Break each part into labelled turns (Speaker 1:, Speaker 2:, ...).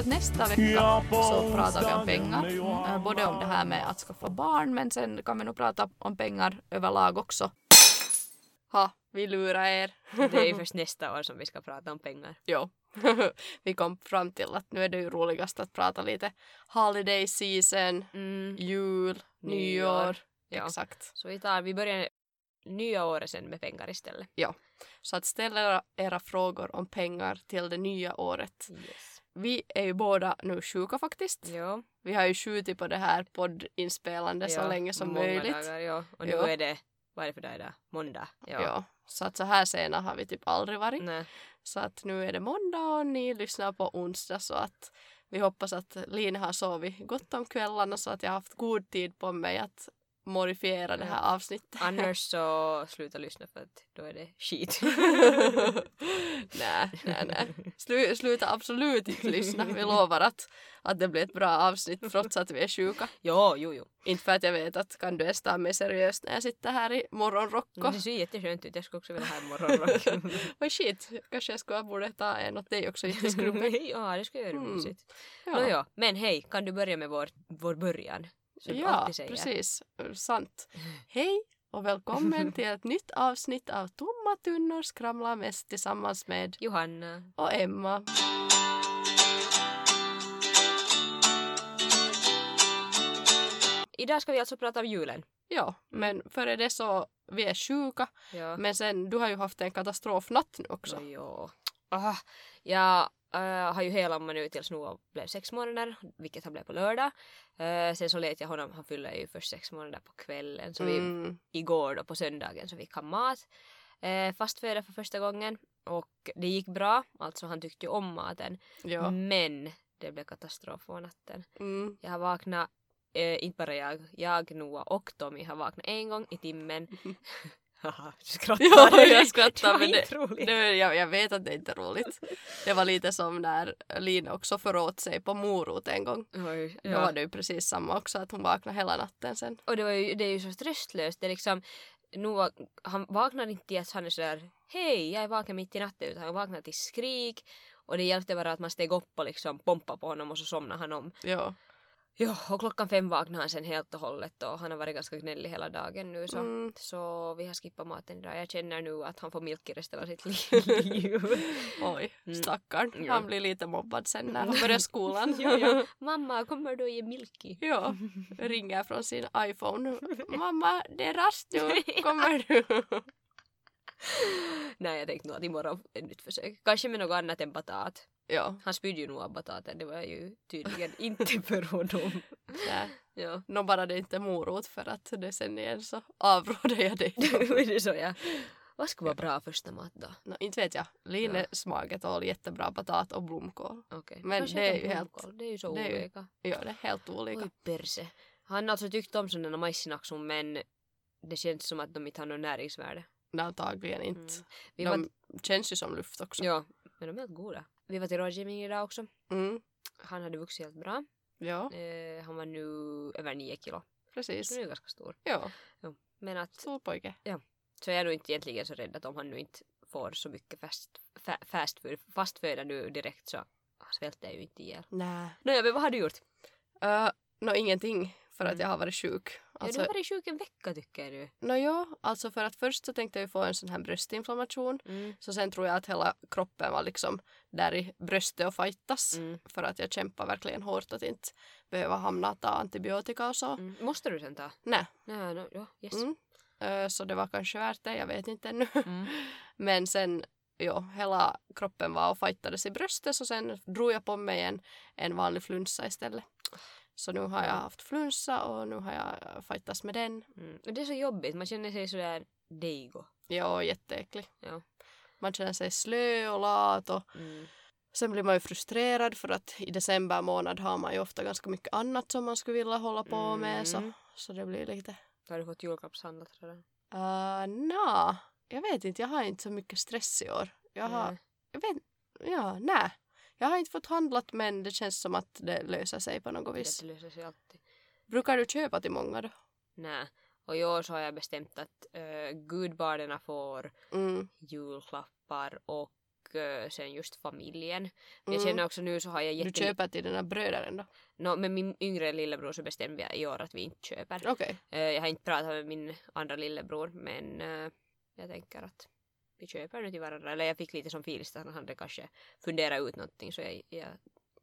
Speaker 1: Att nästa vecka
Speaker 2: Ja,
Speaker 1: så pratar vi om pengar. Eh, Både om det här med att skaffa barn men sen kan vi nog prata om pengar överlag också. Ha, vi lurar er.
Speaker 3: Det är ju först nästa år som vi ska prata om pengar.
Speaker 1: Jo. vi kom fram till att nu är det ju roligast att prata lite holiday season,
Speaker 3: Mm.
Speaker 1: jul, nyår.
Speaker 3: Nyår. Ja.
Speaker 1: Exakt.
Speaker 3: Så vi, tar, vi börjar nya året sen med pengar istället.
Speaker 1: Så att ställa era, era frågor om pengar till det nya året.
Speaker 3: Yes.
Speaker 1: Vi är ju båda nu sjuka faktiskt.
Speaker 3: Ja,
Speaker 1: Vi har ju skjutit på det här poddinspelandet så länge som
Speaker 3: många
Speaker 1: möjligt.
Speaker 3: Dagar, ja. Och nu
Speaker 1: Ja.
Speaker 3: är det, vad är det för dag idag? Måndag.
Speaker 1: Ja.
Speaker 3: Ja.
Speaker 1: Så att så här sena har vi typ aldrig varit.
Speaker 3: Nej.
Speaker 1: Så att nu är det måndag och ni lyssnar på onsdag så att vi hoppas att Line har sovit gott om kvällarna så att jag har haft god tid på mig att modifiera det här avsnittet.
Speaker 3: Annars så sluta lyssna för att då är det skit.
Speaker 1: nej, nej, nej. Slu, sluta absolut inte lyssna. Vi lovar att, att det blir ett bra avsnitt trots att vi är sjuka.
Speaker 3: jo, jo, jo.
Speaker 1: Inte för att jag vet att kan du ens ta mig seriöst när jag sitter här i morgonrocko.
Speaker 3: Men det ser jätteskönt ut. Jag skulle också vilja ha en morgonrock.
Speaker 1: Vad shit, kanske jag skulle borde ta en åt dig också i
Speaker 3: ja, det skulle göra
Speaker 1: Mm.
Speaker 3: mysigt.
Speaker 1: Ja.
Speaker 3: Nåja, men hej, kan du börja med vår, vår början? Som du
Speaker 1: Ja,
Speaker 3: alltid säger.
Speaker 1: precis. Sant. Hej och välkommen till ett nytt avsnitt av Tomma tunnor skramlar mest tillsammans med
Speaker 3: Johanna.
Speaker 1: och Emma.
Speaker 3: Idag ska vi alltså prata om julen.
Speaker 1: Ja, men före det så vi är sjuka.
Speaker 3: Ja.
Speaker 1: Men sen, du har ju haft en katastrofnatt nu också.
Speaker 3: Jo. Aha. Jag äh, har ju helammat nu tills Noah blev sex månader, vilket han blev på lördag. Äh, sen så lät jag honom, han fyller ju först sex månader på kvällen, så vi,
Speaker 1: Mm,
Speaker 3: igår då på söndagen så fick han mat. Äh, fastföda för första gången och det gick bra, alltså han tyckte ju om maten.
Speaker 1: ja.
Speaker 3: Men det blev katastrof på natten.
Speaker 1: Mm.
Speaker 3: Jag har vaknat, eh, inte bara jag, jag, Noah och Tommy har vaknat en gång i timmen. Haha, du skrattar.
Speaker 1: Ja, jag skrattar, men det-
Speaker 3: roligt.
Speaker 1: Jag, jag vet att det inte är roligt. Det var lite som när Lina också föråt sig på morot en gång.
Speaker 3: Oj,
Speaker 1: Då var det ju precis samma också, att hon vaknade hela natten sen.
Speaker 3: Och det, var ju, det är ju så stresslöst. Det är liksom, Noah, han vaknar inte till att han är sådär hej, jag är vaken mitt i natten utan han vaknar till skrik. Och det hjälpte bara att man steg upp och liksom pompa på honom och så somnade han om.
Speaker 1: Ja.
Speaker 3: Ja, och klockan fem vaknade han sen helt och hållet och han har varit ganska gnällig hela dagen nu så,
Speaker 1: Mm.
Speaker 3: så vi har skippat maten idag. Jag känner nu att han får milk i resten av sitt liv.
Speaker 1: Oj,
Speaker 3: Mm.
Speaker 1: stackarn.
Speaker 3: Ja.
Speaker 1: Han blir lite mobbad sen när han börjar skolan.
Speaker 3: ja, ja. Mamma, kommer du ge milky?
Speaker 1: Ja, ringer från sin iPhone. Mamma, det är rast nu. Kommer du?
Speaker 3: Nej, jag tänkte nog att imorgon ett nytt försök. Kanske med något annat än batat.
Speaker 1: Ja,
Speaker 3: Han spydde ju nog av bataten, det var ju tydligen inte för honom.
Speaker 1: nej.
Speaker 3: Ja.
Speaker 1: Nå bara det inte är morot för att det sen igen så avråder jag dig.
Speaker 3: är det så ja. Vad skulle vara bra första mat då?
Speaker 1: Nå, inte vet jag. Line smaker tål jättebra batat och blomkål.
Speaker 3: Okej.
Speaker 1: Men
Speaker 3: Kanske
Speaker 1: det är
Speaker 3: inte
Speaker 1: ju helt-
Speaker 3: Det är ju så
Speaker 1: är ju-
Speaker 3: olika.
Speaker 1: Ja, det är helt olika.
Speaker 3: Oj perse. Han har alltså tyckt om sådana majsinackor men det känns som att de inte har något näringsvärde.
Speaker 1: Nej, antagligen inte.
Speaker 3: Mm. Vi var,
Speaker 1: De känns ju som luft också.
Speaker 3: ja, men de är helt goda. Vi var till rådgivning idag också.
Speaker 1: Mm.
Speaker 3: Han hade vuxit helt bra.
Speaker 1: Ja,
Speaker 3: Eh, han var nu över nio kilo. Så
Speaker 1: precis.
Speaker 3: det är ju ganska stor.
Speaker 1: Ja,
Speaker 3: Men att
Speaker 1: stor pojke.
Speaker 3: Så jag är nog inte egentligen så rädd att om han nu inte får så mycket fast, fa, fast fast föda nu direkt så svälter jag ju inte ihjäl.
Speaker 1: Nej.
Speaker 3: Nåja, men vad har du gjort?
Speaker 1: Uh, Nå, ingenting för att
Speaker 3: Mm.
Speaker 1: jag har varit sjuk.
Speaker 3: ja,
Speaker 1: Alltså,
Speaker 3: du har varit sjuk en vecka tycker du.
Speaker 1: Nå ja, alltså för att först så tänkte jag få en sån här bröstinflammation.
Speaker 3: Mm.
Speaker 1: Så sen tror jag att hela kroppen var liksom där i bröstet och fightas.
Speaker 3: Mm.
Speaker 1: För att jag kämpar verkligen hårt att inte behöva hamna att ta antibiotika och så.
Speaker 3: Mm. Måste du sen ta?
Speaker 1: Nej.
Speaker 3: Nej, no, ja, yes.
Speaker 1: Eh, så det var kanske värt det, jag vet inte ännu.
Speaker 3: Mm.
Speaker 1: Men sen, jo, hela kroppen var och fightades i bröstet så sen drog jag på mig en, en vanlig flunsa istället. Så nu har jag haft flunsa och nu har jag fightats med den.
Speaker 3: Mm. Och det är så jobbigt, man känner sig sådär deigo.
Speaker 1: Ja, jätteäcklig.
Speaker 3: Ja.
Speaker 1: Man känner sig slö och lat och
Speaker 3: Mm.
Speaker 1: Sen blir man ju frustrerad för att i december månad har man ju ofta ganska mycket annat som man skulle vilja hålla på med så,
Speaker 3: Mm.
Speaker 1: så det blir lite
Speaker 3: Har du fått julklappshandlat redan?
Speaker 1: Uh, Nja, jag vet inte. Jag har inte så mycket stress i år. Jag har, jag vet ja, nej. Jag har inte fått handlat men det känns som att det löser sig på något vis.
Speaker 3: Det löser sig alltid.
Speaker 1: Brukar du köpa till många då?
Speaker 3: Nej. Och i år så har jag bestämt att uh, gudbarnen får
Speaker 1: Mm.
Speaker 3: julklappar och eh, sen just familjen. Men jag
Speaker 1: Mm.
Speaker 3: känner också nu så har jag
Speaker 1: Du
Speaker 3: jätte...
Speaker 1: köper till dina bröder då?
Speaker 3: No, med min yngre lillebror så bestämde jag i år att vi inte köper.
Speaker 1: Okej.
Speaker 3: Eh, jag har inte pratat med min andra lillebror men eh, jag tänker att vi köper nu till varandra. Eller jag fick lite som feeling att han hade kanske funderat ut någonting så jag, jag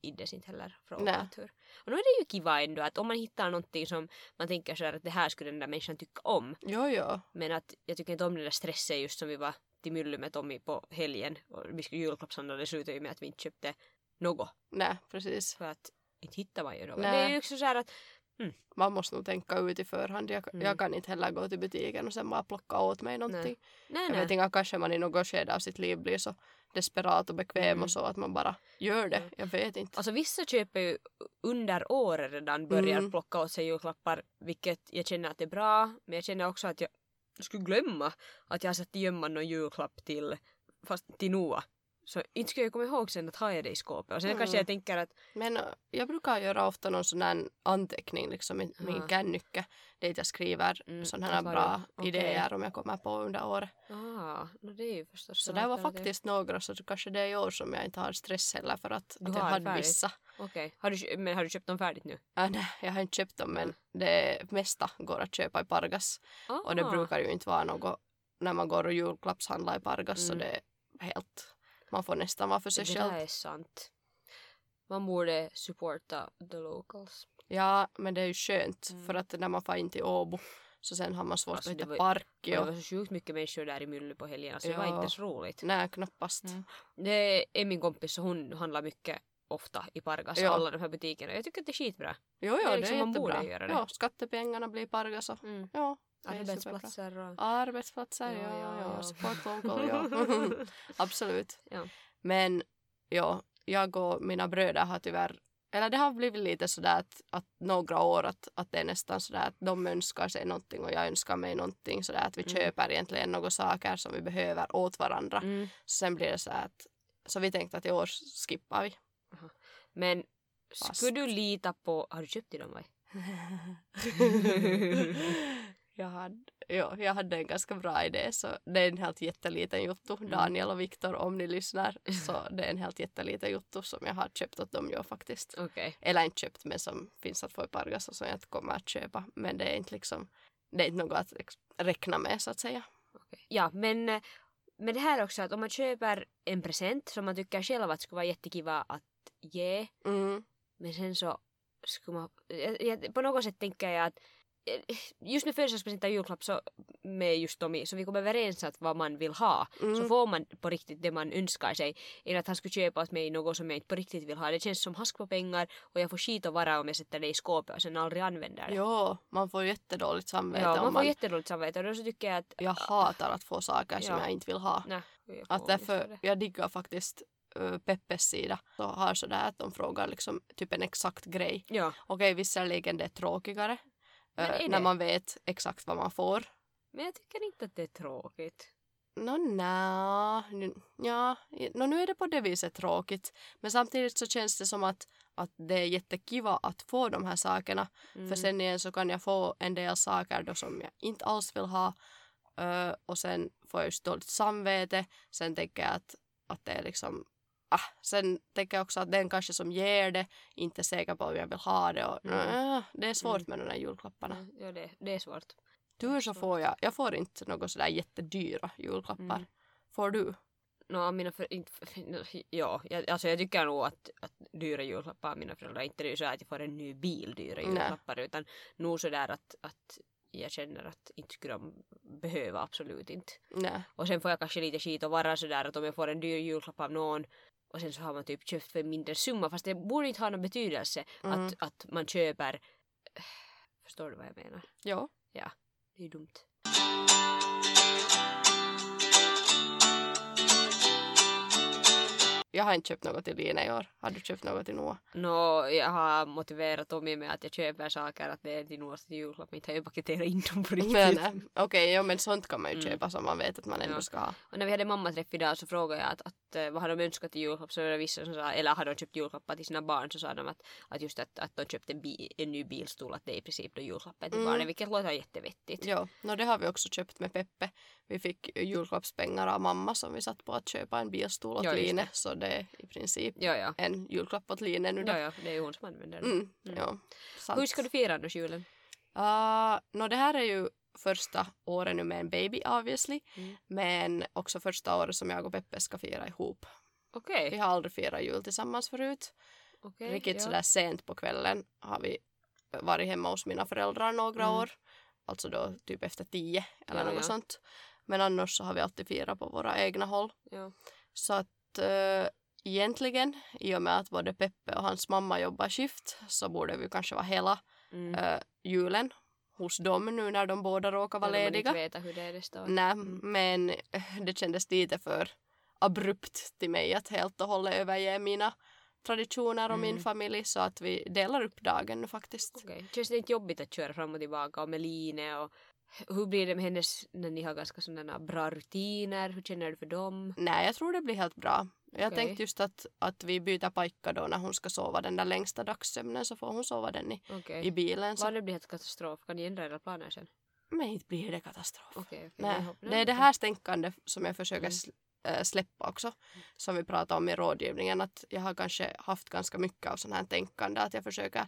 Speaker 3: iddes inte heller fråga
Speaker 1: Nej.
Speaker 3: att hur. Och nu är det ju kiva ändå att om man hittar någonting som man tänker så här att det här skulle den där människan tycka om.
Speaker 1: Jo, jo.
Speaker 3: Men att jag tycker inte om den där stressen just som vi var till Mylly med Tommy på helgen. Och vi skulle julklappshandla det slutade ju med att vi inte köpte något.
Speaker 1: Nej, precis.
Speaker 3: För att inte hittar man ju något.
Speaker 1: Nej.
Speaker 3: Det är ju också så här att
Speaker 1: Man måste nog tänka ut i förhand. Jag,
Speaker 3: Mm.
Speaker 1: jag kan inte heller gå till butiken och sen bara plocka åt mig någonting.
Speaker 3: nej
Speaker 1: Jag
Speaker 3: nej.
Speaker 1: vet inte, kanske man i något skede av sitt liv blir så desperat och bekväm
Speaker 3: Mm.
Speaker 1: och så att man bara gör det.
Speaker 3: Mm.
Speaker 1: Jag vet inte.
Speaker 3: Alltså vissa köper ju under året redan börjar
Speaker 1: Mm.
Speaker 3: plocka åt sig julklappar vilket jag känner att det är bra men jag känner också att jag skulle glömma att jag har satt i gömman någon julklapp till fast till Noah. Så inte skulle jag komma ihåg sen att ha jag det i skåpet och sen
Speaker 1: Mm.
Speaker 3: kanske jag tänker att
Speaker 1: Men äh, jag brukar göra ofta någon sån här anteckning liksom i min
Speaker 3: Ja.
Speaker 1: kännycka dit jag skriver
Speaker 3: Mm,
Speaker 1: sådana här bra
Speaker 3: okej.
Speaker 1: idéer om jag kommer på under året.
Speaker 3: ah, no det är ju förstås
Speaker 1: Så det var faktiskt några så kanske det är i år som jag inte har stress heller för att,
Speaker 3: Du
Speaker 1: att jag
Speaker 3: har
Speaker 1: hade
Speaker 3: färdigt?
Speaker 1: vissa.
Speaker 3: Okej, kö- men har du köpt dem färdigt nu?
Speaker 1: Äh, nej, jag har inte köpt dem men det mesta går att köpa i Pargas. Och det
Speaker 3: Ah.
Speaker 1: brukar ju inte vara något när man går och julklappshandlar i Pargas så
Speaker 3: Mm.
Speaker 1: det är helt man får nästan vara för sig
Speaker 3: Det
Speaker 1: själv.
Speaker 3: där är sant. Man borde supporta the locals.
Speaker 1: Ja, men det är ju skönt
Speaker 3: Mm.
Speaker 1: för att när man får in till Åbo så sen har man svårt
Speaker 3: Alltså,
Speaker 1: att
Speaker 3: det
Speaker 1: hitta
Speaker 3: var-
Speaker 1: park.
Speaker 3: Och det var så sjukt mycket människor där i Mylly på helgen. Alltså det var
Speaker 1: Ja.
Speaker 3: inte ens roligt.
Speaker 1: nej, knappast.
Speaker 3: Mm. Det är min kompis och hon handlar mycket ofta i Pargas,
Speaker 1: Ja.
Speaker 3: alla de här butikerna. Jag tycker att det är skitbra.
Speaker 1: Jo, jo,
Speaker 3: Det
Speaker 1: det
Speaker 3: är
Speaker 1: är,
Speaker 3: liksom, man borde
Speaker 1: jättebra.
Speaker 3: göra det.
Speaker 1: Ja, skattepengarna blir Pargas och
Speaker 3: Mm.
Speaker 1: ja, det är.
Speaker 3: Arbetsplatser och...
Speaker 1: Arbetsplatser, ja,
Speaker 3: Ja,
Speaker 1: ja,
Speaker 3: ja, ja.
Speaker 1: Support local, ja. Absolut.
Speaker 3: Ja.
Speaker 1: Men ja, jag och mina bröder har tyvärr eller det har blivit lite sådär att, att några år att, att det är nästan sådär att de önskar sig någonting och jag önskar mig någonting sådär att vi
Speaker 3: Mm.
Speaker 1: köper egentligen några saker som vi behöver åt varandra.
Speaker 3: Mm.
Speaker 1: Sen blir det så att så vi tänkte att i år skippar vi.
Speaker 3: Men
Speaker 1: Fast-
Speaker 3: skulle du lita på... Har du köpt till dem? Vai?
Speaker 1: jag, hade, ja, jag hade en ganska bra idé så det är en helt jätteliten jotto.
Speaker 3: Mm.
Speaker 1: Daniel och Viktor om ni lyssnar så det är en helt jätteliten jotto som jag har köpt åt dem jag faktiskt.
Speaker 3: Okej.
Speaker 1: Eller inte köpt men som finns att få i Pargas och som jag kommer att köpa. Men det är inte liksom det är inte något att räkna med så att säga.
Speaker 3: okej. Ja, men eh, med det här också att om man köper en present som man tycker själv att skulle vara jättekiva att ge
Speaker 1: Mm.
Speaker 3: Men sen så skulle man, jag, jag, på något sätt tänker jag att eh, just med födelsedagspresent och julklapp så med just Tommy så vi kommer överens att vad man vill ha så
Speaker 1: Mm.
Speaker 3: får man på riktigt det man önskar sig än att han skulle köpa åt mig något som jag inte på riktigt vill ha. Det känns som hask på pengar och jag får skit och vara om jag sätter det i skåpet och sen aldrig använder det.
Speaker 1: Jo, man får jättedåligt samvete
Speaker 3: ja, man får
Speaker 1: man...
Speaker 3: jättedåligt samvete och då så tycker jag att
Speaker 1: Jag hatar att få saker som
Speaker 3: Ja.
Speaker 1: jag inte vill ha.
Speaker 3: nej, jag
Speaker 1: Att därför, jag diggar faktiskt uh, Peppes sida. Så har sådär att de frågar liksom typ en exakt grej.
Speaker 3: Ja,
Speaker 1: Okej, visserligen det är tråkigare.
Speaker 3: Men är
Speaker 1: när
Speaker 3: det?
Speaker 1: man vet exakt vad man får.
Speaker 3: men jag tycker inte att det är tråkigt.
Speaker 1: Nå, nja, nu- ja, nå, nu är det på det viset tråkigt. Men samtidigt så känns det som att, att det är jättekiva att få de här sakerna.
Speaker 3: Mm.
Speaker 1: För sen igen så kan jag få en del saker då som jag inte alls vill ha. Ö, och sen får jag just dåligt samvete. Sen tänker jag att, att det är liksom Ah, sen tänker jag också att den kanske som ger det inte är säker på om jag vill ha det. Och,
Speaker 3: Mm.
Speaker 1: äh, det är svårt
Speaker 3: Mm.
Speaker 1: med de där julklapparna.
Speaker 3: Ja, det, det är svårt.
Speaker 1: Tur så får jag, jag får inte något sådär jättedyra julklappar.
Speaker 3: Mm.
Speaker 1: Får du?
Speaker 3: Nå, mina för, inte, ja, jag, alltså jag tycker nog att, att dyra julklappar av mina föräldrar, inte det är så att jag får en ny bil dyra
Speaker 1: Nej.
Speaker 3: julklappar utan nog sådär att, att jag känner att inte skulle de behöva absolut inte.
Speaker 1: Nej.
Speaker 3: Och sen får jag kanske lite skit och vara sådär att om jag får en dyr julklapp av någon och sen så har man typ köpt för en mindre summa fast det borde inte ha någon betydelse
Speaker 1: Mm.
Speaker 3: att, att man köper Förstår du vad jag menar?
Speaker 1: Ja.
Speaker 3: Det är ju dumt.
Speaker 1: Jag har inte köpt något till Lina i år. Har du köpt något till Noah?
Speaker 3: Nå, jag har motiverat Tommy med att jag köper saker att det är till Noahs julklapp, inte har jag paketerat in dem på riktigt.
Speaker 1: Nej, nej. Okej, ja, men sånt kan man ju
Speaker 3: Mm.
Speaker 1: köpa som man vet att man ändå
Speaker 3: Ja.
Speaker 1: ska ha.
Speaker 3: Och när vi hade mammaträff idag så frågade jag att, att eh, vad har de önskat i julklapp så var det vissa som sa, eller har de köpt julklappar till sina barn så sa de att, att just att, att de köpte en, bi, en ny bilstol att det är i princip då julklappen till
Speaker 1: Mm.
Speaker 3: barnen vilket låter jättevettigt.
Speaker 1: Ja, no, det har vi också köpt med Peppe. Vi fick julklappspengar av mamma som vi satt på att köpa en bilstol åt
Speaker 3: Ja,
Speaker 1: Line. Så det är i princip
Speaker 3: Ja, ja.
Speaker 1: en julklapp åt Line nu då.
Speaker 3: Ja, ja, det är ju hon som använder den.
Speaker 1: Mm,
Speaker 3: Mm.
Speaker 1: ja, sant.
Speaker 3: Hur ska du fira annars julen?
Speaker 1: Uh, no, det här är ju första året nu med en baby obviously.
Speaker 3: Mm.
Speaker 1: Men också första året som jag och Peppe ska fira ihop.
Speaker 3: Okej.
Speaker 1: Vi har aldrig firat jul tillsammans förut.
Speaker 3: okej,
Speaker 1: Riktigt
Speaker 3: ja.
Speaker 1: sådär sent på kvällen har vi varit hemma hos mina föräldrar några
Speaker 3: Mm.
Speaker 1: år. Alltså då typ efter tio eller
Speaker 3: Ja,
Speaker 1: något
Speaker 3: ja.
Speaker 1: sånt. Men annars så har vi alltid firat på våra egna håll.
Speaker 3: Ja.
Speaker 1: Så att äh, egentligen i och med att både Peppe och hans mamma jobbar skift så borde vi kanske vara hela
Speaker 3: Mm.
Speaker 1: äh, julen hos dem nu när de båda råkar vara lediga.
Speaker 3: inte vet hur det är år.
Speaker 1: Nej,
Speaker 3: Mm.
Speaker 1: men äh, det kändes lite för abrupt till mig att helt och hållet överge mina traditioner och min
Speaker 3: Mm.
Speaker 1: familj så att vi delar upp dagen nu faktiskt.
Speaker 3: Okej. Känns det inte jobbigt att köra fram och tillbaka och med Line och hur blir det med hennes när ni har ganska sådana bra rutiner? Hur känner du för dem?
Speaker 1: Nej, jag tror det blir helt bra. Jag
Speaker 3: Okej.
Speaker 1: tänkte just att, att vi byter pajka då när hon ska sova den där längsta dagssömnen så får hon sova den i,
Speaker 3: Okej.
Speaker 1: i bilen. Så.
Speaker 3: Vad det blir helt katastrof? Kan ni ändra era planer sen?
Speaker 1: Men inte blir det katastrof.
Speaker 3: Okej.
Speaker 1: Nej, det är det här tänkande som jag försöker
Speaker 3: Mm.
Speaker 1: äh, släppa också. Som vi pratade om i rådgivningen. Att jag har kanske haft ganska mycket av sån här tänkande. Att jag försöker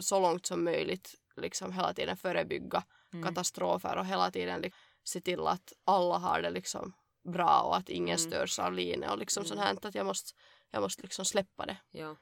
Speaker 1: så långt som möjligt liksom hela tiden förebygga
Speaker 3: Mm.
Speaker 1: katastrofer och hela tiden se till att alla har det liksom bra och att ingen
Speaker 3: Mm.
Speaker 1: störs av Line och liksom
Speaker 3: Mm.
Speaker 1: sånt här att jag måste, jag måste liksom släppa det.
Speaker 3: Ja.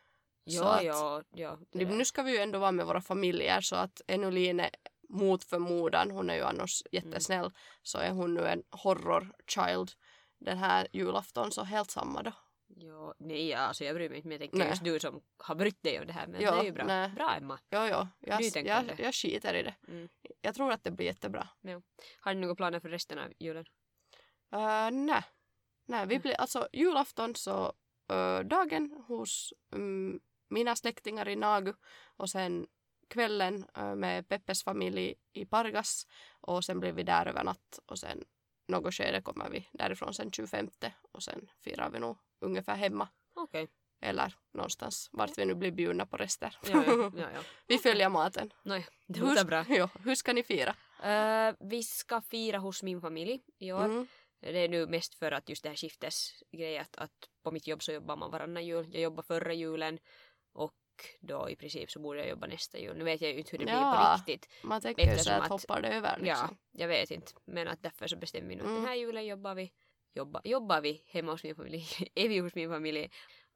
Speaker 3: Ja,
Speaker 1: att-
Speaker 3: ja, ja. det
Speaker 1: Nu, ska vi ju ändå vara med våra familjer så att ännu Line mot förmodan, hon är ju annars jättesnäll, så är hon nu en horror child den här julafton så helt samma då.
Speaker 3: Ja, nej, ja, alltså jag bryr mig inte men jag tänker
Speaker 1: Nej.
Speaker 3: just du som har brytt dig om det här men
Speaker 1: Ja,
Speaker 3: det är ju bra.
Speaker 1: nej.
Speaker 3: Bra Emma.
Speaker 1: Jo, jo, jag, jag, jag skiter i det.
Speaker 3: Mm.
Speaker 1: Jag tror att det blir jättebra.
Speaker 3: Har ni några planer för resten av julen?
Speaker 1: Uh, nej. Nej, vi
Speaker 3: Mm.
Speaker 1: blir alltså julafton så uh, dagen hos um, mina släktingar i Nagu och sen kvällen uh, med Peppes familj i Pargas och sen blir vi där över natt och sen något skede kommer vi därifrån sen 25 och sen firar vi nog ungefär hemma
Speaker 3: Okej.
Speaker 1: eller någonstans vart vi nu blir bjudna på rester.
Speaker 3: Ja, ja, ja,
Speaker 1: vi följer maten.
Speaker 3: Nej, det låter bra.
Speaker 1: Ja, hur ska ni fira?
Speaker 3: Eh, vi ska fira hos min familj i år.
Speaker 1: Mm.
Speaker 3: Det är nu mest för att just det här skiftesgrejen att, att på mitt jobb så jobbar man varannan jul. Jag jobbar förra julen då i princip så borde jag jobba nästa jul. Nu vet jag ju inte hur det blir
Speaker 1: Ja.
Speaker 3: på riktigt.
Speaker 1: Man tänker ju så att,
Speaker 3: att-
Speaker 1: hoppar det över liksom.
Speaker 3: Ja, jag vet inte. Men att därför så bestämmer vi nu att
Speaker 1: Mm.
Speaker 3: den här julen jobbar vi, jobba, jobbar vi hemma hos min familj. är vi hos min familj.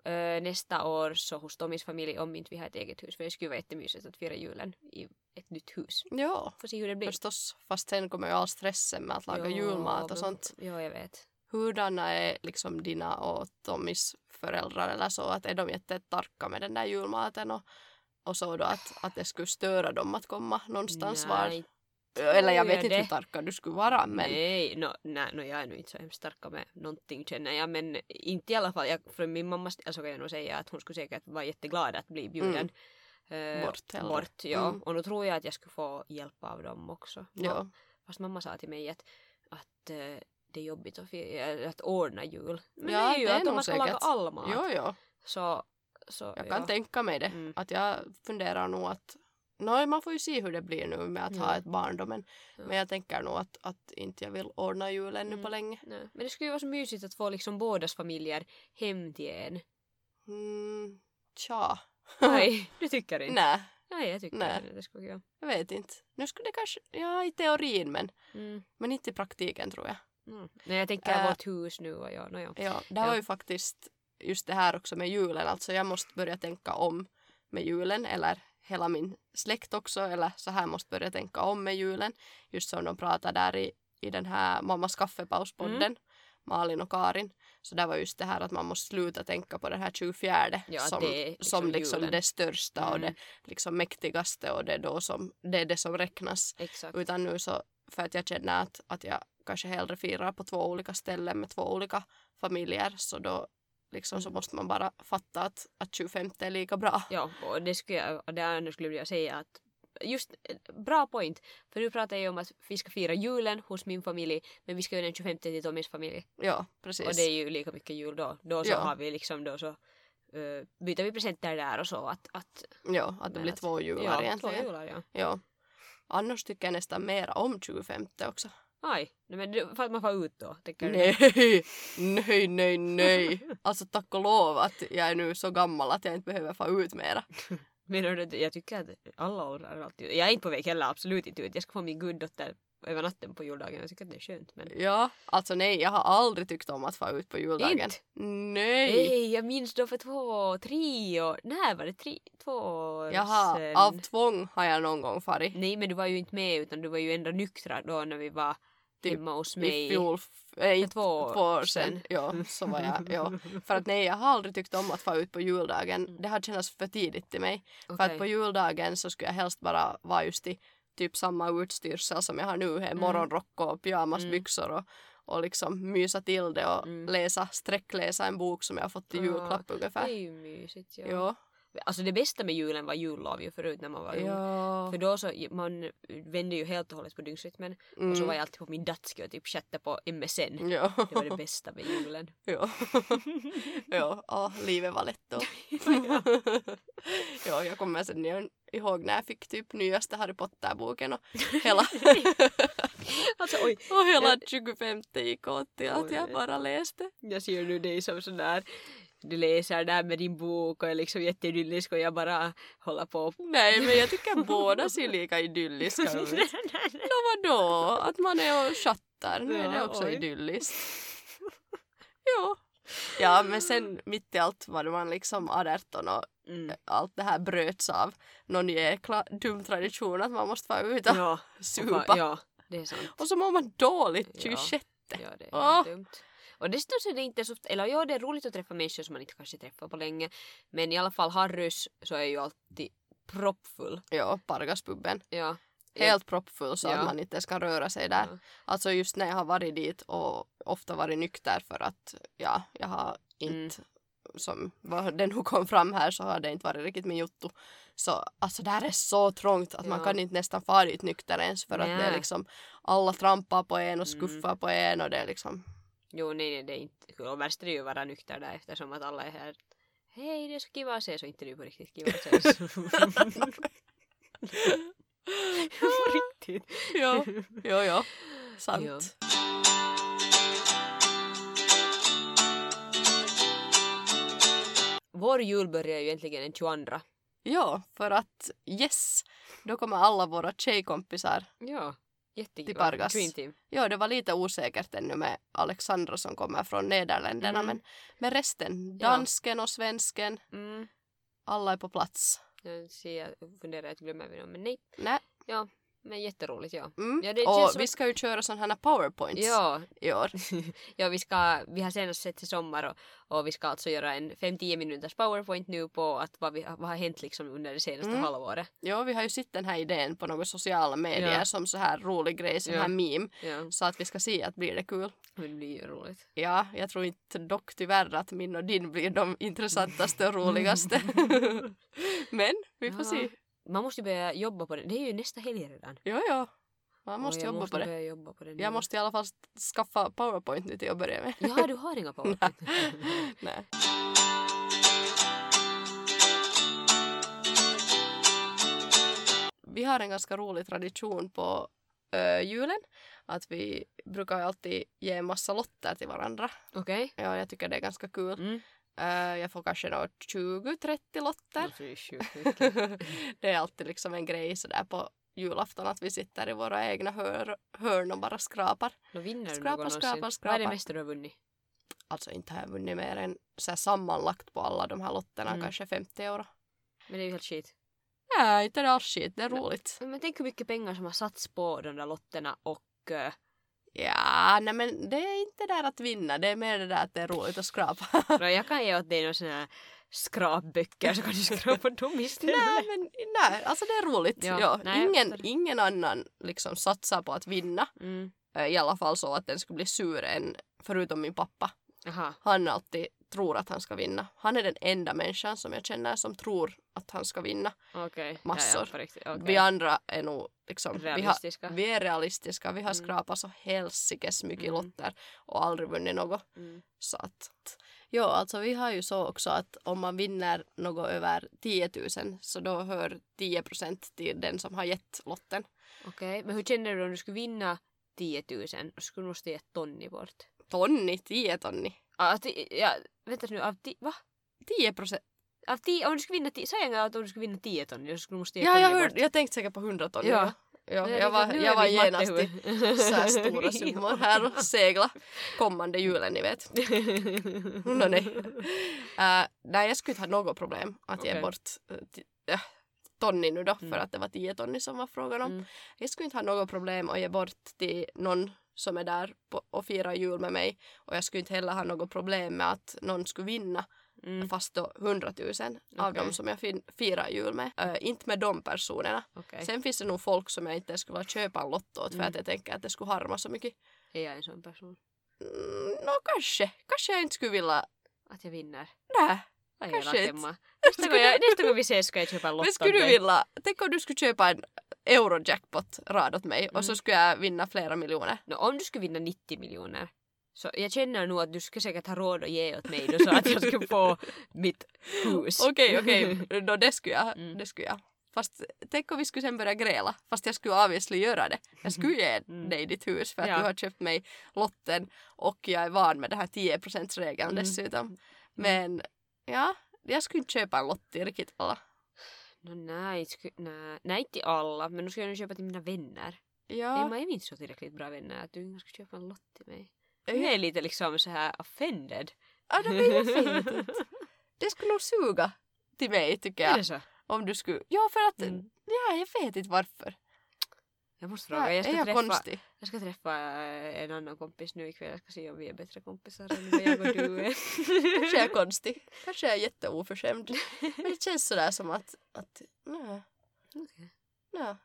Speaker 3: Eh, nästa år så hos Tommys familj om inte vi har ett eget hus. För det skulle vara jättemysigt att fira julen i ett nytt hus.
Speaker 1: Ja,
Speaker 3: Får se hur det blir.
Speaker 1: förstås. Fast sen kommer ju all stressen med att laga
Speaker 3: Ja,
Speaker 1: julmat och sånt.
Speaker 3: Ja, jag vet.
Speaker 1: Hurdana är liksom dina och Tommys föräldrar eller så? Att är de jättetarka med den där julmaten och, och så då att, att det skulle störa dem att komma någonstans var?
Speaker 3: Nej,
Speaker 1: Eller jag vet
Speaker 3: jag
Speaker 1: inte
Speaker 3: det.
Speaker 1: hur tarka du skulle vara men
Speaker 3: Nej, no, nej no, jag är nog inte så hemskt starka med någonting känner jag. Men inte i alla fall. Jag, från min mammas del så kan jag nog säga att hon skulle säkert vara jätteglad att bli bjuden. eh,
Speaker 1: Bort hellre.
Speaker 3: bort ja.
Speaker 1: Mm.
Speaker 3: Och nu tror jag att jag skulle få hjälp av dem också.
Speaker 1: ja.
Speaker 3: Fast mamma sa till mig att, att eh, det är jobbigt att, fi- att ordna jul. Men
Speaker 1: Ja,
Speaker 3: det är ju
Speaker 1: det är
Speaker 3: att om man ska laga all mat.
Speaker 1: Jo, jo.
Speaker 3: Så, så
Speaker 1: Jag kan
Speaker 3: ja.
Speaker 1: tänka mig det.
Speaker 3: Mm.
Speaker 1: Att jag funderar nog att Nå, man får ju se hur det blir nu med att ha
Speaker 3: Ja.
Speaker 1: ett barn då, men,
Speaker 3: Ja.
Speaker 1: men jag tänker nog att, att inte jag vill ordna julen nu
Speaker 3: Mm.
Speaker 1: på länge.
Speaker 3: Nej. Men det skulle ju vara så mysigt att få liksom bådas familjer hem till en.
Speaker 1: Mm, tja.
Speaker 3: Nej, du tycker inte?
Speaker 1: Nej,
Speaker 3: Nej, jag tycker
Speaker 1: Nej.
Speaker 3: det. Det skulle jag.
Speaker 1: jag vet inte. Nu skulle det kanske, ja i teorin men,
Speaker 3: Mm.
Speaker 1: men inte i praktiken tror jag.
Speaker 3: Mm. Nej, jag tänker
Speaker 1: Äh.
Speaker 3: vårt hus nu och ja, no, ja.
Speaker 1: Ja, det var ju faktiskt just det här också med julen. Alltså jag måste börja tänka om med julen eller hela min släkt också eller så här måste börja tänka om med julen. Just som de pratar där i, i den här Mammas kaffepauspodden.
Speaker 3: Mm.
Speaker 1: Malin och Karin. Så det var just det här att man måste sluta tänka på den här 24
Speaker 3: Ja,
Speaker 1: som,
Speaker 3: det liksom
Speaker 1: som liksom
Speaker 3: julen.
Speaker 1: det största och
Speaker 3: Mm.
Speaker 1: det liksom mäktigaste och det, då som, det är det som räknas.
Speaker 3: Exakt.
Speaker 1: Utan nu så, för att jag känner att, att jag kanske hellre firar på två olika ställen med två olika familjer så då liksom, så måste man bara fatta att, att 25 är lika bra.
Speaker 3: Ja, och det skulle jag, det andra skulle jag säga att just eh, bra point. För nu pratar jag om att vi ska fira julen hos min familj men vi ska ju den 25 till Tommys familj.
Speaker 1: Ja, precis.
Speaker 3: Och det är ju lika mycket jul då. Då så
Speaker 1: Ja.
Speaker 3: har vi liksom då så uh, byter vi presenter där och så att, att
Speaker 1: Ja, att det blir
Speaker 3: att-
Speaker 1: två jular
Speaker 3: ja,
Speaker 1: egentligen.
Speaker 3: Två jular, ja.
Speaker 1: Ja. Annars tycker jag nästan mer om 25 också.
Speaker 3: Aj, men för att man får ut då. tänker du?
Speaker 1: Nej, nej, nej, nej. Alltså tack och lov att jag är nu så gammal att jag inte behöver få ut mera.
Speaker 3: Men det- jag tycker att alla åldrar är alltid Jag är inte på väg heller, absolut inte ut. Jag ska få min guddotter över natten på juldagen. Jag tycker att det är skönt. Men...
Speaker 1: Ja, alltså nej, jag har aldrig tyckt om att få ut på juldagen.
Speaker 3: Inte?
Speaker 1: Nej.
Speaker 3: Nej, jag minns då för två, tre år... Nej, var det tre, två år
Speaker 1: Jaha,
Speaker 3: sedan?
Speaker 1: av tvång har jag någon gång farit.
Speaker 3: Nej, men du var ju inte med utan du var ju ändå nyktra då när vi var
Speaker 1: Typ
Speaker 3: hemma hos
Speaker 1: I
Speaker 3: mig.
Speaker 1: fjol, äh,
Speaker 3: två
Speaker 1: två
Speaker 3: år
Speaker 1: år sedan.
Speaker 3: sedan.
Speaker 1: Ja, så var jag. Ja. För att nej, jag har aldrig tyckt om att få ut på juldagen. Det har känts för tidigt till mig. För
Speaker 3: Okej.
Speaker 1: att på juldagen så skulle jag helst bara vara just i typ samma utstyrsel som jag har nu. En morgonrock och pyjamasbyxor och, och liksom mysa till det och
Speaker 3: Mm.
Speaker 1: läsa, sträckläsa en bok som jag har fått i julklapp
Speaker 3: Det
Speaker 1: ungefär.
Speaker 3: är ju mysigt. Ja.
Speaker 1: Ja.
Speaker 3: Alltså det bästa med julen var jullov ju förut när man var ung.
Speaker 1: Ja.
Speaker 3: För då så, man vände ju helt och hållet på dygnsrytmen. Och så
Speaker 1: Mm.
Speaker 3: var jag alltid på min datski och typ chattade på MSN.
Speaker 1: Ja.
Speaker 3: Det var det bästa med julen.
Speaker 1: Ja. ja, ja, livet var lätt då. ja, jag kommer sen igen ihåg när jag fick typ nyaste Harry Potter-boken och hela,
Speaker 3: Alltså oj,
Speaker 1: och hela 25 gick åt till att jag bara läste.
Speaker 3: jag ser nu dig som sån där du läser där med din bok och är liksom jätteidyllisk och jag bara håller på.
Speaker 1: Nej, men jag tycker båda ser lika idylliska ut. Nå vadå? Att man är och chattar, nu är det
Speaker 3: Ja,
Speaker 1: också
Speaker 3: oj.
Speaker 1: idylliskt. Ja. Ja, men sen mitt i allt var man liksom 18 och
Speaker 3: Mm.
Speaker 1: allt det här bröts av någon jäkla dum tradition att man måste vara ute och
Speaker 3: Ja,
Speaker 1: supa.
Speaker 3: ja, det är sant.
Speaker 1: Och så mår man dåligt
Speaker 3: Ja.
Speaker 1: 26.
Speaker 3: Ja, det är
Speaker 1: Åh.
Speaker 3: dumt. Och dessutom så är det inte så, eller ja det är roligt att träffa människor som man inte kanske träffar på länge. Men i alla fall Harrys så är ju alltid proppfull.
Speaker 1: Ja, Pargaspubben.
Speaker 3: Ja.
Speaker 1: Helt proppfull så
Speaker 3: Ja.
Speaker 1: att man inte ens kan röra sig där.
Speaker 3: Ja.
Speaker 1: Alltså just när jag har varit dit och ofta varit nykter för att ja, jag har inte som vad det nu kom fram här så har det inte varit riktigt min jotto. Så alltså där är så trångt att man
Speaker 3: Ja.
Speaker 1: kan inte nästan fara dit nykter ens för att det är liksom alla trampar på en och
Speaker 3: Mm.
Speaker 1: skuffar på en och det är liksom
Speaker 3: Jo nej, nej det är inte kul. Och värst är det ju att vara nykter där eftersom att alla är här. Hej det är så kiva att se så inte det är ju på riktigt kiva att se. på riktigt.
Speaker 1: ja, ja, ja, sant.
Speaker 3: Ja. Vår jul börjar ju egentligen den 22.
Speaker 1: Ja, för att yes, då kommer alla våra tjejkompisar.
Speaker 3: Ja, jättekiva.
Speaker 1: Till Pargas.
Speaker 3: Dream team.
Speaker 1: Ja, det var lite osäkert ännu med Alexandra som kommer från Nederländerna,
Speaker 3: Mm.
Speaker 1: men med resten,
Speaker 3: Ja.
Speaker 1: dansken och svensken,
Speaker 3: Mm.
Speaker 1: alla är på plats.
Speaker 3: Jag ser, jag funderar att glömmer vi dem, men nej.
Speaker 1: Nej.
Speaker 3: Ja, men jätteroligt ja.
Speaker 1: Mm.
Speaker 3: Ja, det
Speaker 1: och
Speaker 3: känns som
Speaker 1: vi ska ju köra sådana här powerpoints
Speaker 3: Ja,
Speaker 1: i år.
Speaker 3: ja vi, ska, vi har senast sett i sommar och, och vi ska alltså göra en 5-10 minuters powerpoint nu på att vad, vi, vad har hänt liksom under det senaste
Speaker 1: Mm.
Speaker 3: halvåret.
Speaker 1: Ja, vi har ju sett den här idén på några sociala medier
Speaker 3: Ja.
Speaker 1: som så här rolig grej, sån
Speaker 3: Ja.
Speaker 1: här meme.
Speaker 3: Ja,
Speaker 1: Så att vi ska se att blir det kul.
Speaker 3: det blir ju roligt.
Speaker 1: Ja, jag tror inte dock tyvärr att min och din blir de intressantaste och roligaste. men vi får se.
Speaker 3: Man måste börja jobba på det. Det är ju nästa helg redan.
Speaker 1: Ja, ja. Man måste jobba
Speaker 3: måste
Speaker 1: på det.
Speaker 3: jobba på det nu.
Speaker 1: Jag måste i alla fall skaffa powerpoint nu till att börja med.
Speaker 3: Ja, du har inga powerpoint.
Speaker 1: Nej. Vi har en ganska rolig tradition på ö, julen. Att vi brukar alltid ge en massa lotter till varandra.
Speaker 3: Okej.
Speaker 1: Ja, jag tycker det är ganska kul.
Speaker 3: Mm.
Speaker 1: Ö, jag får kanske nå 20-30 lotter.
Speaker 3: Det är sjukt mycket.
Speaker 1: det är alltid liksom en grej sådär på julafton att vi sitter i våra egna hör, hörn och bara skrapar.
Speaker 3: Då vinner du
Speaker 1: Skrapa,
Speaker 3: något
Speaker 1: skrapa,
Speaker 3: någonsin. Vad är det mesta du har vunnit?
Speaker 1: Alltså inte har jag vunnit mer än så här sammanlagt på alla de här lotterna
Speaker 3: Mm.
Speaker 1: kanske 50 euro.
Speaker 3: Men det är ju helt skit.
Speaker 1: Nej, inte det alls skit. Det är roligt.
Speaker 3: Men tänk hur mycket pengar som har satts på de där lotterna och eh,
Speaker 1: Ja, nej men det är inte där att vinna. Det är mer det där att det är roligt att skrapa.
Speaker 3: Nå, jag kan ge åt dig några såna här skrapböcker så kan du skrapa dem istället.
Speaker 1: nej, men nej, alltså det är roligt.
Speaker 3: Ja,
Speaker 1: Ja,
Speaker 3: nej,
Speaker 1: ingen, ingen annan liksom satsar på att vinna.
Speaker 3: Mm.
Speaker 1: Eh, I alla fall så att den skulle bli sur än förutom min pappa.
Speaker 3: Aha.
Speaker 1: Han alltid tror att han ska vinna. Han är den enda människan som jag känner som tror att han ska vinna.
Speaker 3: Okej.
Speaker 1: Massor.
Speaker 3: Ja, ja. Okej.
Speaker 1: Vi andra är nog liksom, vi, har, vi är realistiska. Vi har
Speaker 3: Mm.
Speaker 1: skrapat så helsikes mycket
Speaker 3: Mm.
Speaker 1: lotter och aldrig vunnit något.
Speaker 3: Mm.
Speaker 1: Så att, ja, alltså vi har ju så också att om man vinner något över 10 000 så då hör 10 procent till den som har gett lotten.
Speaker 3: Okej, men hur känner du om du skulle vinna 10 000 och skulle du måste ge ett tonni bort?
Speaker 1: Tonni, 10 tonni.
Speaker 3: Ja, vänta nu, av ti- va?
Speaker 1: 10 procent.
Speaker 3: Av ti- om du skulle vinna, ti- sa jag att om du skulle vinna 10 tonni så skulle måste ge
Speaker 1: Ja, jag, hörde, jag tänkte säkert på 100 tonni.
Speaker 3: Ja.
Speaker 1: Ja. Jag var, jag var genast i så här stora summor här och segla kommande julen, ni vet. No, nej. Uh, nej, jag skulle inte ha något problem att ge bort uh, tonni nu då,
Speaker 3: Mm.
Speaker 1: för att det var 10 tonni som var frågan om.
Speaker 3: Mm.
Speaker 1: Jag skulle inte ha något problem att ge bort till någon som är där på, och firar jul med mig. Och jag skulle inte heller ha något problem med att någon skulle vinna
Speaker 3: Mm.
Speaker 1: fast då 100 000 av dem som jag firar jul med. Uh, inte med de personerna.
Speaker 3: Okej,
Speaker 1: Sen finns det nog folk som jag inte skulle vilja köpa en lotto åt för
Speaker 3: Mm.
Speaker 1: att jag tänker att det skulle harma så mycket.
Speaker 3: är jag en sån person?
Speaker 1: Mm, no kanske. Kanske jag inte skulle vilja...
Speaker 3: Att jag vinner?
Speaker 1: Nä.
Speaker 3: Vad
Speaker 1: Kanske inte.
Speaker 3: Nästa gång, jag, nästa gång vi ses ska jag köpa en lotto
Speaker 1: Men skulle du vilja... Tänk om du skulle köpa en eurojackpot rad åt mig och så
Speaker 3: Mm.
Speaker 1: skulle jag vinna flera miljoner.
Speaker 3: No, om du skulle vinna 90 miljoner så jag känner nog att du skulle säkert ha råd att ge åt mig då, så att jag skulle få mitt hus.
Speaker 1: Okej, okej. Då det skulle jag.
Speaker 3: Mm.
Speaker 1: Det skulle jag. Fast tänk om vi skulle sen börja gräla. Fast jag skulle obviously göra det. Jag skulle ge
Speaker 3: Mm.
Speaker 1: dig ditt hus för att
Speaker 3: Ja.
Speaker 1: du har köpt mig lotten och jag är van med den här 10 regeln
Speaker 3: Mm.
Speaker 1: dessutom. Men ja, jag skulle inte köpa en lott till riktigt alla.
Speaker 3: No, nej, nej, nej, inte till alla, men då skulle jag nog köpa till mina vänner.
Speaker 1: Ja,
Speaker 3: Emma är vi inte så tillräckligt bra vänner att du inte ska köpa en lott till mig.
Speaker 1: Ja.
Speaker 3: Du är lite liksom så här offended.
Speaker 1: ja det blir ju. Det skulle nog suga till mig tycker
Speaker 3: Är
Speaker 1: jag.
Speaker 3: det så?
Speaker 1: Om du skulle... Ja, för att...
Speaker 3: Mm.
Speaker 1: Ja, jag vet inte varför.
Speaker 3: Jag måste fråga. Jag ska,
Speaker 1: jag
Speaker 3: träffa,
Speaker 1: konstig?
Speaker 3: jag ska träffa eh, en annan kompis nu ikväll. Jag ska se om vi är bättre kompisar än vad jag och du är.
Speaker 1: Kanske jag är konstig. Kanske jag är jätteoförskämd. Men det känns sådär som att... att nej.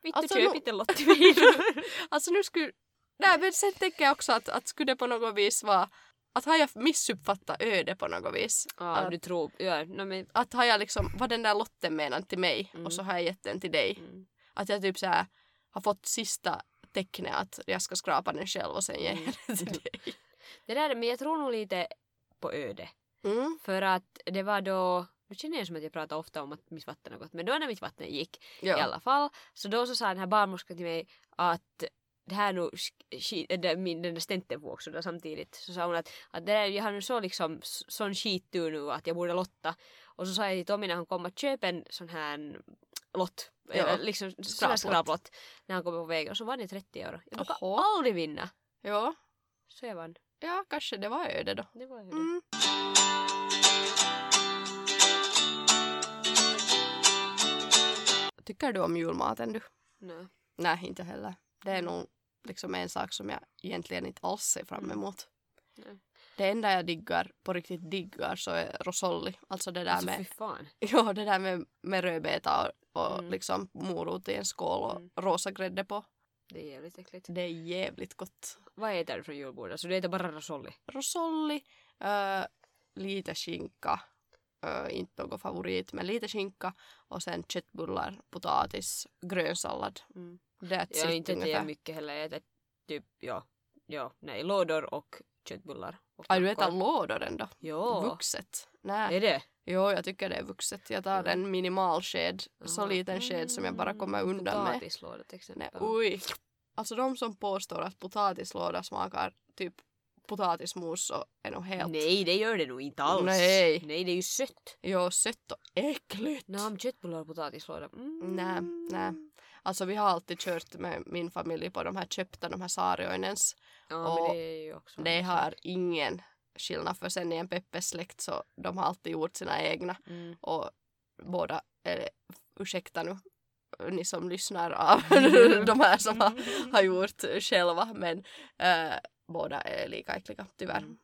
Speaker 3: Vittu,
Speaker 1: Alltså,
Speaker 3: köp inte en lott till mig då.
Speaker 1: Alltså nu skulle... Nej men sen tänker jag också att, att skulle det på något vis vara... Att har jag missuppfattat öde på något vis?
Speaker 3: Ja,
Speaker 1: att,
Speaker 3: du tror... Ja, no, men...
Speaker 1: att har jag liksom... Vad den där lotten menat till mig
Speaker 3: Mm.
Speaker 1: och så har jag gett den till dig.
Speaker 3: Mm.
Speaker 1: Att jag typ så här har fått sista tecknet att jag ska skrapa den själv och sen ge
Speaker 3: Mm.
Speaker 1: den till dig.
Speaker 3: Det där, men jag tror nog lite på öde.
Speaker 1: Mm.
Speaker 3: För att det var då... Nu känner jag som att jag pratar ofta om att mitt vatten har gått, men då när mitt vatten gick
Speaker 1: Ja.
Speaker 3: i alla fall. Så då så sa den här barnmorskan till mig att det här nu, den där stenten får också då samtidigt. Så sa hon att, att det där, jag har nu så liksom sån skittur nu att jag borde lotta. Och så sa jag till Tommy när han kom att köpa en sån här lott. Eller liksom sån här
Speaker 1: Skraplott.
Speaker 3: När han kom på vägen. Och så vann jag 30 euro. Jag brukar
Speaker 1: Jaha.
Speaker 3: aldrig vinna.
Speaker 1: ja.
Speaker 3: Så jag vann.
Speaker 1: Ja, kanske det var öde då.
Speaker 3: Det var det.
Speaker 1: Mm. Tycker du om julmaten du?
Speaker 3: Nej.
Speaker 1: Nej, inte heller. Det är nog liksom en sak som jag egentligen inte alls ser fram emot.
Speaker 3: Nej.
Speaker 1: Det enda jag diggar, på riktigt diggar, så är rosolli. Alltså det där
Speaker 3: Alltså
Speaker 1: med,
Speaker 3: fan.
Speaker 1: ja, det där med, med rödbeta och, och
Speaker 3: Mm.
Speaker 1: liksom morot i en skål och
Speaker 3: Mm.
Speaker 1: rosa grädde på.
Speaker 3: Det är jävligt äckligt.
Speaker 1: Det är jävligt gott.
Speaker 3: Vad äter du från julbordet? Så du äter bara rosolli?
Speaker 1: rosolli, äh, lite skinka, äh, inte någon favorit, men lite skinka och sen köttbullar, potatis, grönsallad.
Speaker 3: Mm.
Speaker 1: That's
Speaker 3: Jag har inte ätit mycket heller. Jag äter typ, ja, ja, nej, lådor och köttbullar. Och
Speaker 1: Aj, du äter lådor ändå?
Speaker 3: Ja.
Speaker 1: Vuxet? Nej.
Speaker 3: Är det?
Speaker 1: Jo, jag tycker det är vuxet. Jag tar en minimal sked, så
Speaker 3: Jaha.
Speaker 1: liten sked som jag bara kommer undan med.
Speaker 3: Potatislåda till exempel.
Speaker 1: Nej, oj. Alltså de som påstår att potatislåda smakar typ potatismos så är nog helt...
Speaker 3: Nej, det gör det nog inte alls.
Speaker 1: Nej.
Speaker 3: Nej, det är ju sött.
Speaker 1: Jo, sött och äckligt.
Speaker 3: Nej, om köttbullar och potatislåda. Mm.
Speaker 1: Nej, nej. Alltså vi har alltid kört med min familj på de här köpta, de här Saarioinens.
Speaker 3: Ja,
Speaker 1: Och
Speaker 3: men det är ju också
Speaker 1: Det har ingen skillnad för sen i en Peppes-släkt så de har alltid gjort sina egna.
Speaker 3: Mm.
Speaker 1: Och båda, eller ursäkta nu ni som lyssnar av de här som har, har gjort själva men eh, båda är lika äckliga tyvärr.
Speaker 3: Mm.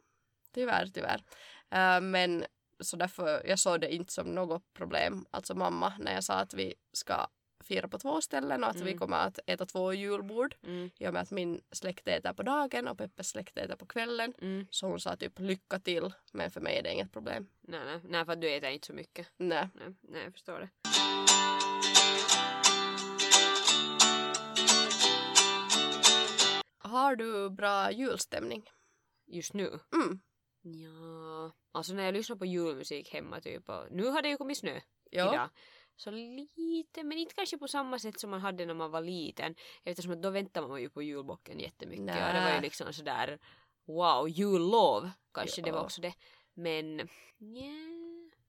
Speaker 1: Tyvärr, tyvärr. Eh, men så därför, jag såg det inte som något problem, alltså mamma, när jag sa att vi ska fira på två ställen och att vi
Speaker 3: Mm.
Speaker 1: kommer att äta två julbord.
Speaker 3: Mm.
Speaker 1: I och med att min släkt äter på dagen och Peppes släkt äter på kvällen.
Speaker 3: Mm.
Speaker 1: Så hon sa typ lycka till. Men för mig är det inget problem.
Speaker 3: Nej, nej, nej, för att du äter inte så mycket.
Speaker 1: Nej.
Speaker 3: Nej, nej jag förstår det.
Speaker 1: Har du bra julstämning?
Speaker 3: Just nu?
Speaker 1: Mm.
Speaker 3: Ja, alltså när jag lyssnar på julmusik hemma typ och nu har det ju kommit snö
Speaker 1: Ja.
Speaker 3: idag. Så lite, men inte kanske på samma sätt som man hade när man var liten. Eftersom att då väntar man ju på julbocken jättemycket och det var ju
Speaker 1: Nä.
Speaker 3: liksom sådär wow, jullov kanske det var
Speaker 1: Ja.
Speaker 3: också det. Men nja,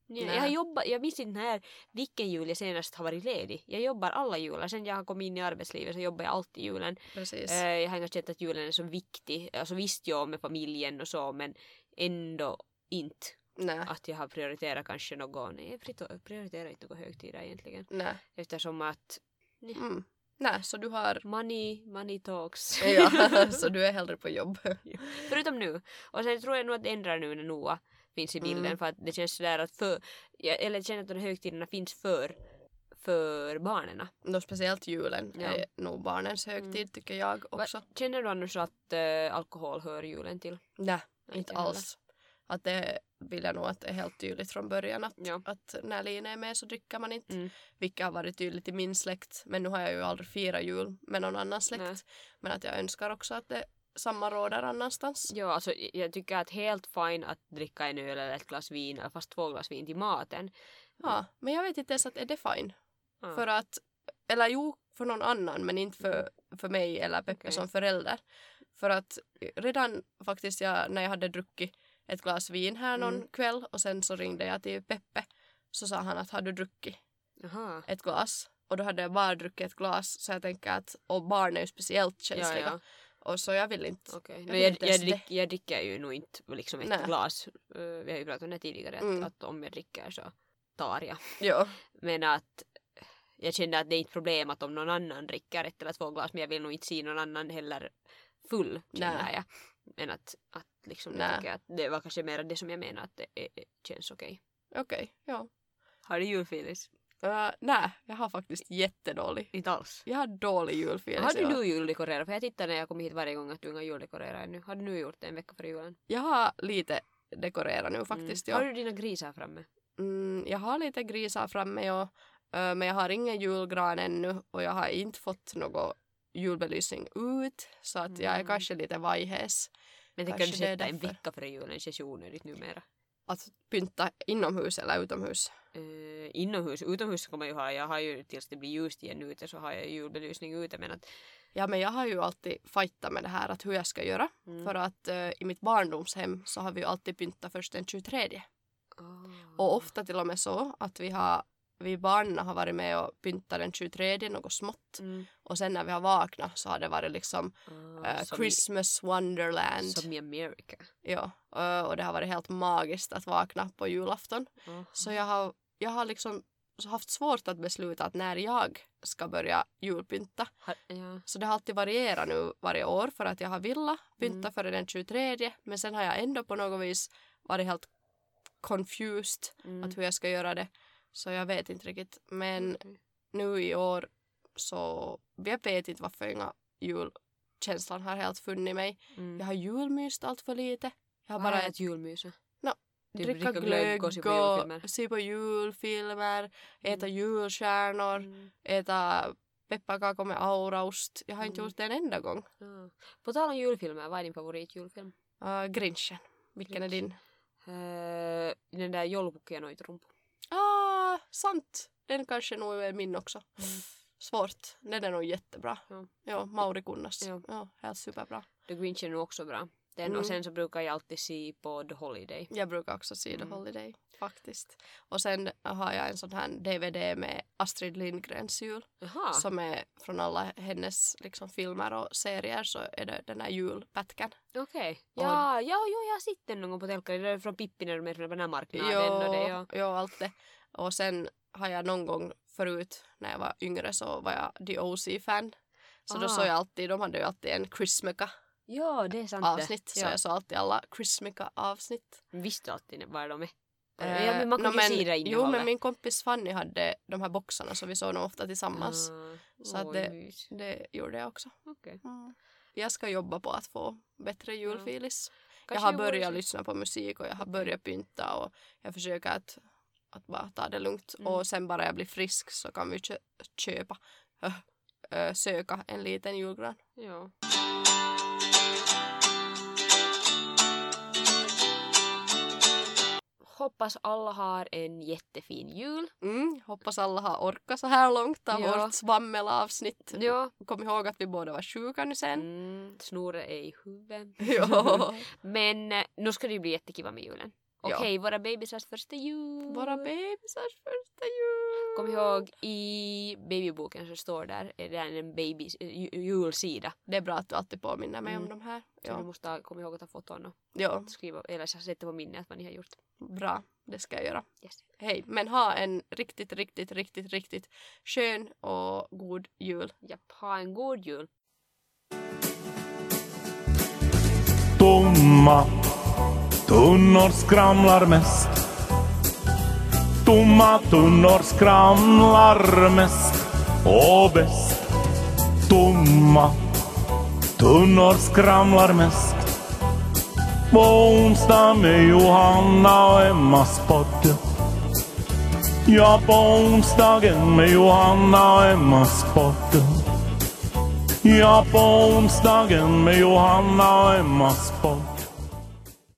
Speaker 1: Nä.
Speaker 3: jag har jobbat, jag minns inte när, vilken jul jag senast har varit ledig. Jag jobbar alla jular, sen jag har kommit in i arbetslivet så jobbar jag alltid julen.
Speaker 1: Precis.
Speaker 3: Jag har inte känt att julen är så viktig. Alltså visst jag med familjen och så men ändå inte
Speaker 1: Nej.
Speaker 3: att jag har prioriterat kanske någon, nej jag prioriterar inte några högtider egentligen.
Speaker 1: Nej.
Speaker 3: Eftersom att
Speaker 1: Mm. Nej, så du har...
Speaker 3: money, money talks.
Speaker 1: Ja, så du är hellre på jobb.
Speaker 3: Förutom nu. Och sen tror jag nog att det ändrar nu när Noah finns i bilden
Speaker 1: Mm.
Speaker 3: för att det känns sådär att för, eller jag känner att de här högtiderna finns för, för barnen.
Speaker 1: Nå, speciellt julen
Speaker 3: Ja.
Speaker 1: är nog barnens högtid
Speaker 3: Mm.
Speaker 1: tycker jag
Speaker 3: Va-
Speaker 1: också.
Speaker 3: Känner du annars att äh, alkohol hör julen till?
Speaker 1: Nej,
Speaker 3: Nej,
Speaker 1: inte
Speaker 3: heller.
Speaker 1: alls. Att det vill jag nog att det är helt tydligt från början att,
Speaker 3: Ja.
Speaker 1: att när Lina är med så dricker man inte.
Speaker 3: Mm.
Speaker 1: Vilket har varit tydligt i min släkt. Men nu har jag ju aldrig firat jul med någon annan släkt.
Speaker 3: Nej.
Speaker 1: Men att jag önskar också att det samma råder annanstans.
Speaker 3: Ja, alltså jag tycker att helt fine att dricka en öl eller ett glas vin, eller fast två glas vin till maten.
Speaker 1: Ja, men jag vet inte ens att är det fine.
Speaker 3: Ja.
Speaker 1: För att, eller jo, för någon annan men inte för, för mig eller Peppe
Speaker 3: Okej.
Speaker 1: som förälder. För att redan faktiskt jag, när jag hade druckit ett glas vin här någon
Speaker 3: Mm.
Speaker 1: kväll och sen så ringde jag till Peppe så sa han att har du druckit
Speaker 3: Jaha.
Speaker 1: ett glas? Och då hade jag bara druckit ett glas så jag tänker att, och barn är ju speciellt
Speaker 3: Ja,
Speaker 1: känsliga.
Speaker 3: ja.
Speaker 1: Och så jag vill inte.
Speaker 3: Okej.
Speaker 1: Jag vill
Speaker 3: jag,
Speaker 1: inte
Speaker 3: jag, drick, jag dricker ju nog inte liksom ett
Speaker 1: Nej.
Speaker 3: glas. Eh, vi har ju pratat om det tidigare, att,
Speaker 1: Mm.
Speaker 3: att om jag dricker så tar jag.
Speaker 1: Ja,
Speaker 3: Men att jag kände att det är inte problem att om någon annan dricker ett eller två glas men jag vill nog inte se någon annan heller full känner jag. Men att, att liksom jag tycker att det var kanske mer det som jag menar att det är, känns okej.
Speaker 1: okej. ja.
Speaker 3: Har du julfilis?
Speaker 1: Uh, nej, jag har faktiskt jättedålig.
Speaker 3: Inte alls.
Speaker 1: Jag har dålig julfeeling.
Speaker 3: Har du nu juldekorerat? För jag tittar när jag kommer hit varje gång att du inte har juldekorerat ännu. Har du nu gjort det en vecka före julen?
Speaker 1: Jag har lite dekorerat nu faktiskt.
Speaker 3: Mm. Har
Speaker 1: Ja.
Speaker 3: du dina grisar framme?
Speaker 1: Mm, jag har lite grisar framme och, ö, men jag har ingen julgran ännu och jag har inte fått någon julbelysning ut så att jag är
Speaker 3: Mm.
Speaker 1: kanske lite vajhes.
Speaker 3: Men tänker
Speaker 1: Kanske
Speaker 3: du
Speaker 1: det
Speaker 3: sätta en vecka före julen känns ju onödigt numera.
Speaker 1: Att pynta inomhus eller utomhus.
Speaker 3: Uh, inomhus, utomhus kommer jag ju ha, jag har ju tills det blir ljust igen ute så har jag julbelysning ute men att
Speaker 1: Ja men jag har ju alltid fightat med det här att hur jag ska göra.
Speaker 3: Mm.
Speaker 1: För att ö, i mitt barndomshem så har vi ju alltid pyntat först den 23.
Speaker 3: Ah.
Speaker 1: Och ofta till och med så att vi har vi barnen har varit med och pyntat den 23 något smått.
Speaker 3: Mm.
Speaker 1: Och sen när vi har vaknat så har det varit liksom eh,
Speaker 3: som
Speaker 1: Christmas
Speaker 3: i,
Speaker 1: Wonderland.
Speaker 3: som i America.
Speaker 1: Ja, ö, och det har varit helt magiskt att vakna på julafton.
Speaker 3: Aha.
Speaker 1: Så jag har, jag har liksom haft svårt att besluta att när jag ska börja julpynta.
Speaker 3: Har, ja.
Speaker 1: Så det har alltid varierat nu varje år för att jag har velat pynta
Speaker 3: Mm.
Speaker 1: före den 23 men sen har jag ändå på något vis varit helt confused
Speaker 3: Mm.
Speaker 1: att hur jag ska göra det. Så jag vet inte riktigt. Men
Speaker 3: Okej.
Speaker 1: nu i år så jag vet inte varför inga julkänslan har helt funnit mig.
Speaker 3: Mm.
Speaker 1: Jag har julmyst allt för lite. Jag har
Speaker 3: Vad
Speaker 1: bara
Speaker 3: är ett julmys? Typ
Speaker 1: dricka glögg
Speaker 3: glögg och se på
Speaker 1: och
Speaker 3: julfilmer.
Speaker 1: se på julfilmer, äta julstjärnor,
Speaker 3: Mm.
Speaker 1: äta pepparkakor med auraost. Jag har inte
Speaker 3: Mm.
Speaker 1: gjort det en enda gång.
Speaker 3: Ja. På tal om julfilmer, vad är din favoritjulfilm?
Speaker 1: Uh, Grinchen. Vilken är din?
Speaker 3: Uh, den där Joulupukki ja Noitrumpu.
Speaker 1: Ah, sant. Den kanske nog är min också.
Speaker 3: Mm.
Speaker 1: Svårt. Den är nog jättebra.
Speaker 3: Ja.
Speaker 1: Ja, Mauri Kunnas.
Speaker 3: Ja.
Speaker 1: Ja. helt superbra.
Speaker 3: The Grinch är nog också bra. Den,
Speaker 1: Mm.
Speaker 3: Och sen så brukar jag alltid se på The Holiday.
Speaker 1: Jag brukar också se The
Speaker 3: Mm.
Speaker 1: Holiday faktiskt. Och sen har jag en sån här DVD med Astrid Lindgrens jul.
Speaker 3: Jaha.
Speaker 1: Som är från alla hennes liksom, filmer och serier så är det den här julpätkan.
Speaker 3: Okej.
Speaker 1: Och-
Speaker 3: Ja, ja, jo, jag har sett den någon gång på telkari. Det är från Pippi när de är från den här marknaden. och det, ja.
Speaker 1: jo, allt det. Och sen har jag någon gång förut när jag var yngre så var jag The OC-fan. Så då
Speaker 3: Ah.
Speaker 1: såg jag alltid, de hade ju alltid en Chrismica
Speaker 3: ja, det är sant
Speaker 1: avsnitt.
Speaker 3: det.
Speaker 1: Så
Speaker 3: Ja.
Speaker 1: jag såg alltid alla Chrismica avsnitt.
Speaker 3: Visste alltid var de är. det. Ja, men man kan
Speaker 1: nå,
Speaker 3: ju se det
Speaker 1: Jo,
Speaker 3: innehållet.
Speaker 1: men min kompis Fanny hade de här boxarna så vi såg nog ofta tillsammans.
Speaker 3: Ah,
Speaker 1: Så att det-. Det gjorde jag också.
Speaker 3: Okej.
Speaker 1: Mm. Jag ska jobba på att få bättre julfilis. Jag
Speaker 3: Kanske
Speaker 1: har börjat lyssna på musik och jag har börjat pynta och jag försöker att, att bara ta det lugnt.
Speaker 3: Mm.
Speaker 1: Och sen bara jag blir frisk så kan vi kö- köpa, söka en liten julgran.
Speaker 3: Ja. Hoppas alla har en jättefin jul.
Speaker 1: Mm, hoppas alla har orkat så här långt av
Speaker 3: Ja.
Speaker 1: vårt svammelavsnitt.
Speaker 3: Ja.
Speaker 1: Kom ihåg att vi båda var sjuka nu sen.
Speaker 3: Mm, snurre är i huvudet.
Speaker 1: Ja.
Speaker 3: Men eh, nu ska det ju bli jättekul med julen.
Speaker 1: Ja.
Speaker 3: Okej, våra bebisars första jul.
Speaker 1: Våra bebisars första jul.
Speaker 3: Kom ihåg, i babyboken så står där, är det en baby, ju- julsida.
Speaker 1: Det är bra att du alltid påminner mig
Speaker 3: Mm.
Speaker 1: om de här.
Speaker 3: Så du
Speaker 1: Ja.
Speaker 3: måste ha- komma ihåg att ta foton och
Speaker 1: ja,
Speaker 3: skriva, eller sätta på minnet vad ni har gjort.
Speaker 1: Bra. Det ska jag göra.
Speaker 3: Yes.
Speaker 1: Hej, men ha en riktigt, riktigt, riktigt, riktigt skön och god jul.
Speaker 3: Japp, ha en god jul.
Speaker 2: Tomma tunnor skramlar mest. Tomma tunnor skramlar mest och bäst. Tomma tunnor skramlar mest. På onsdag med Johanna och Emmas podd. Ja, på onsdagen med Johanna och Emmas podd. Ja, på onsdagen med Johanna och Emmas podd.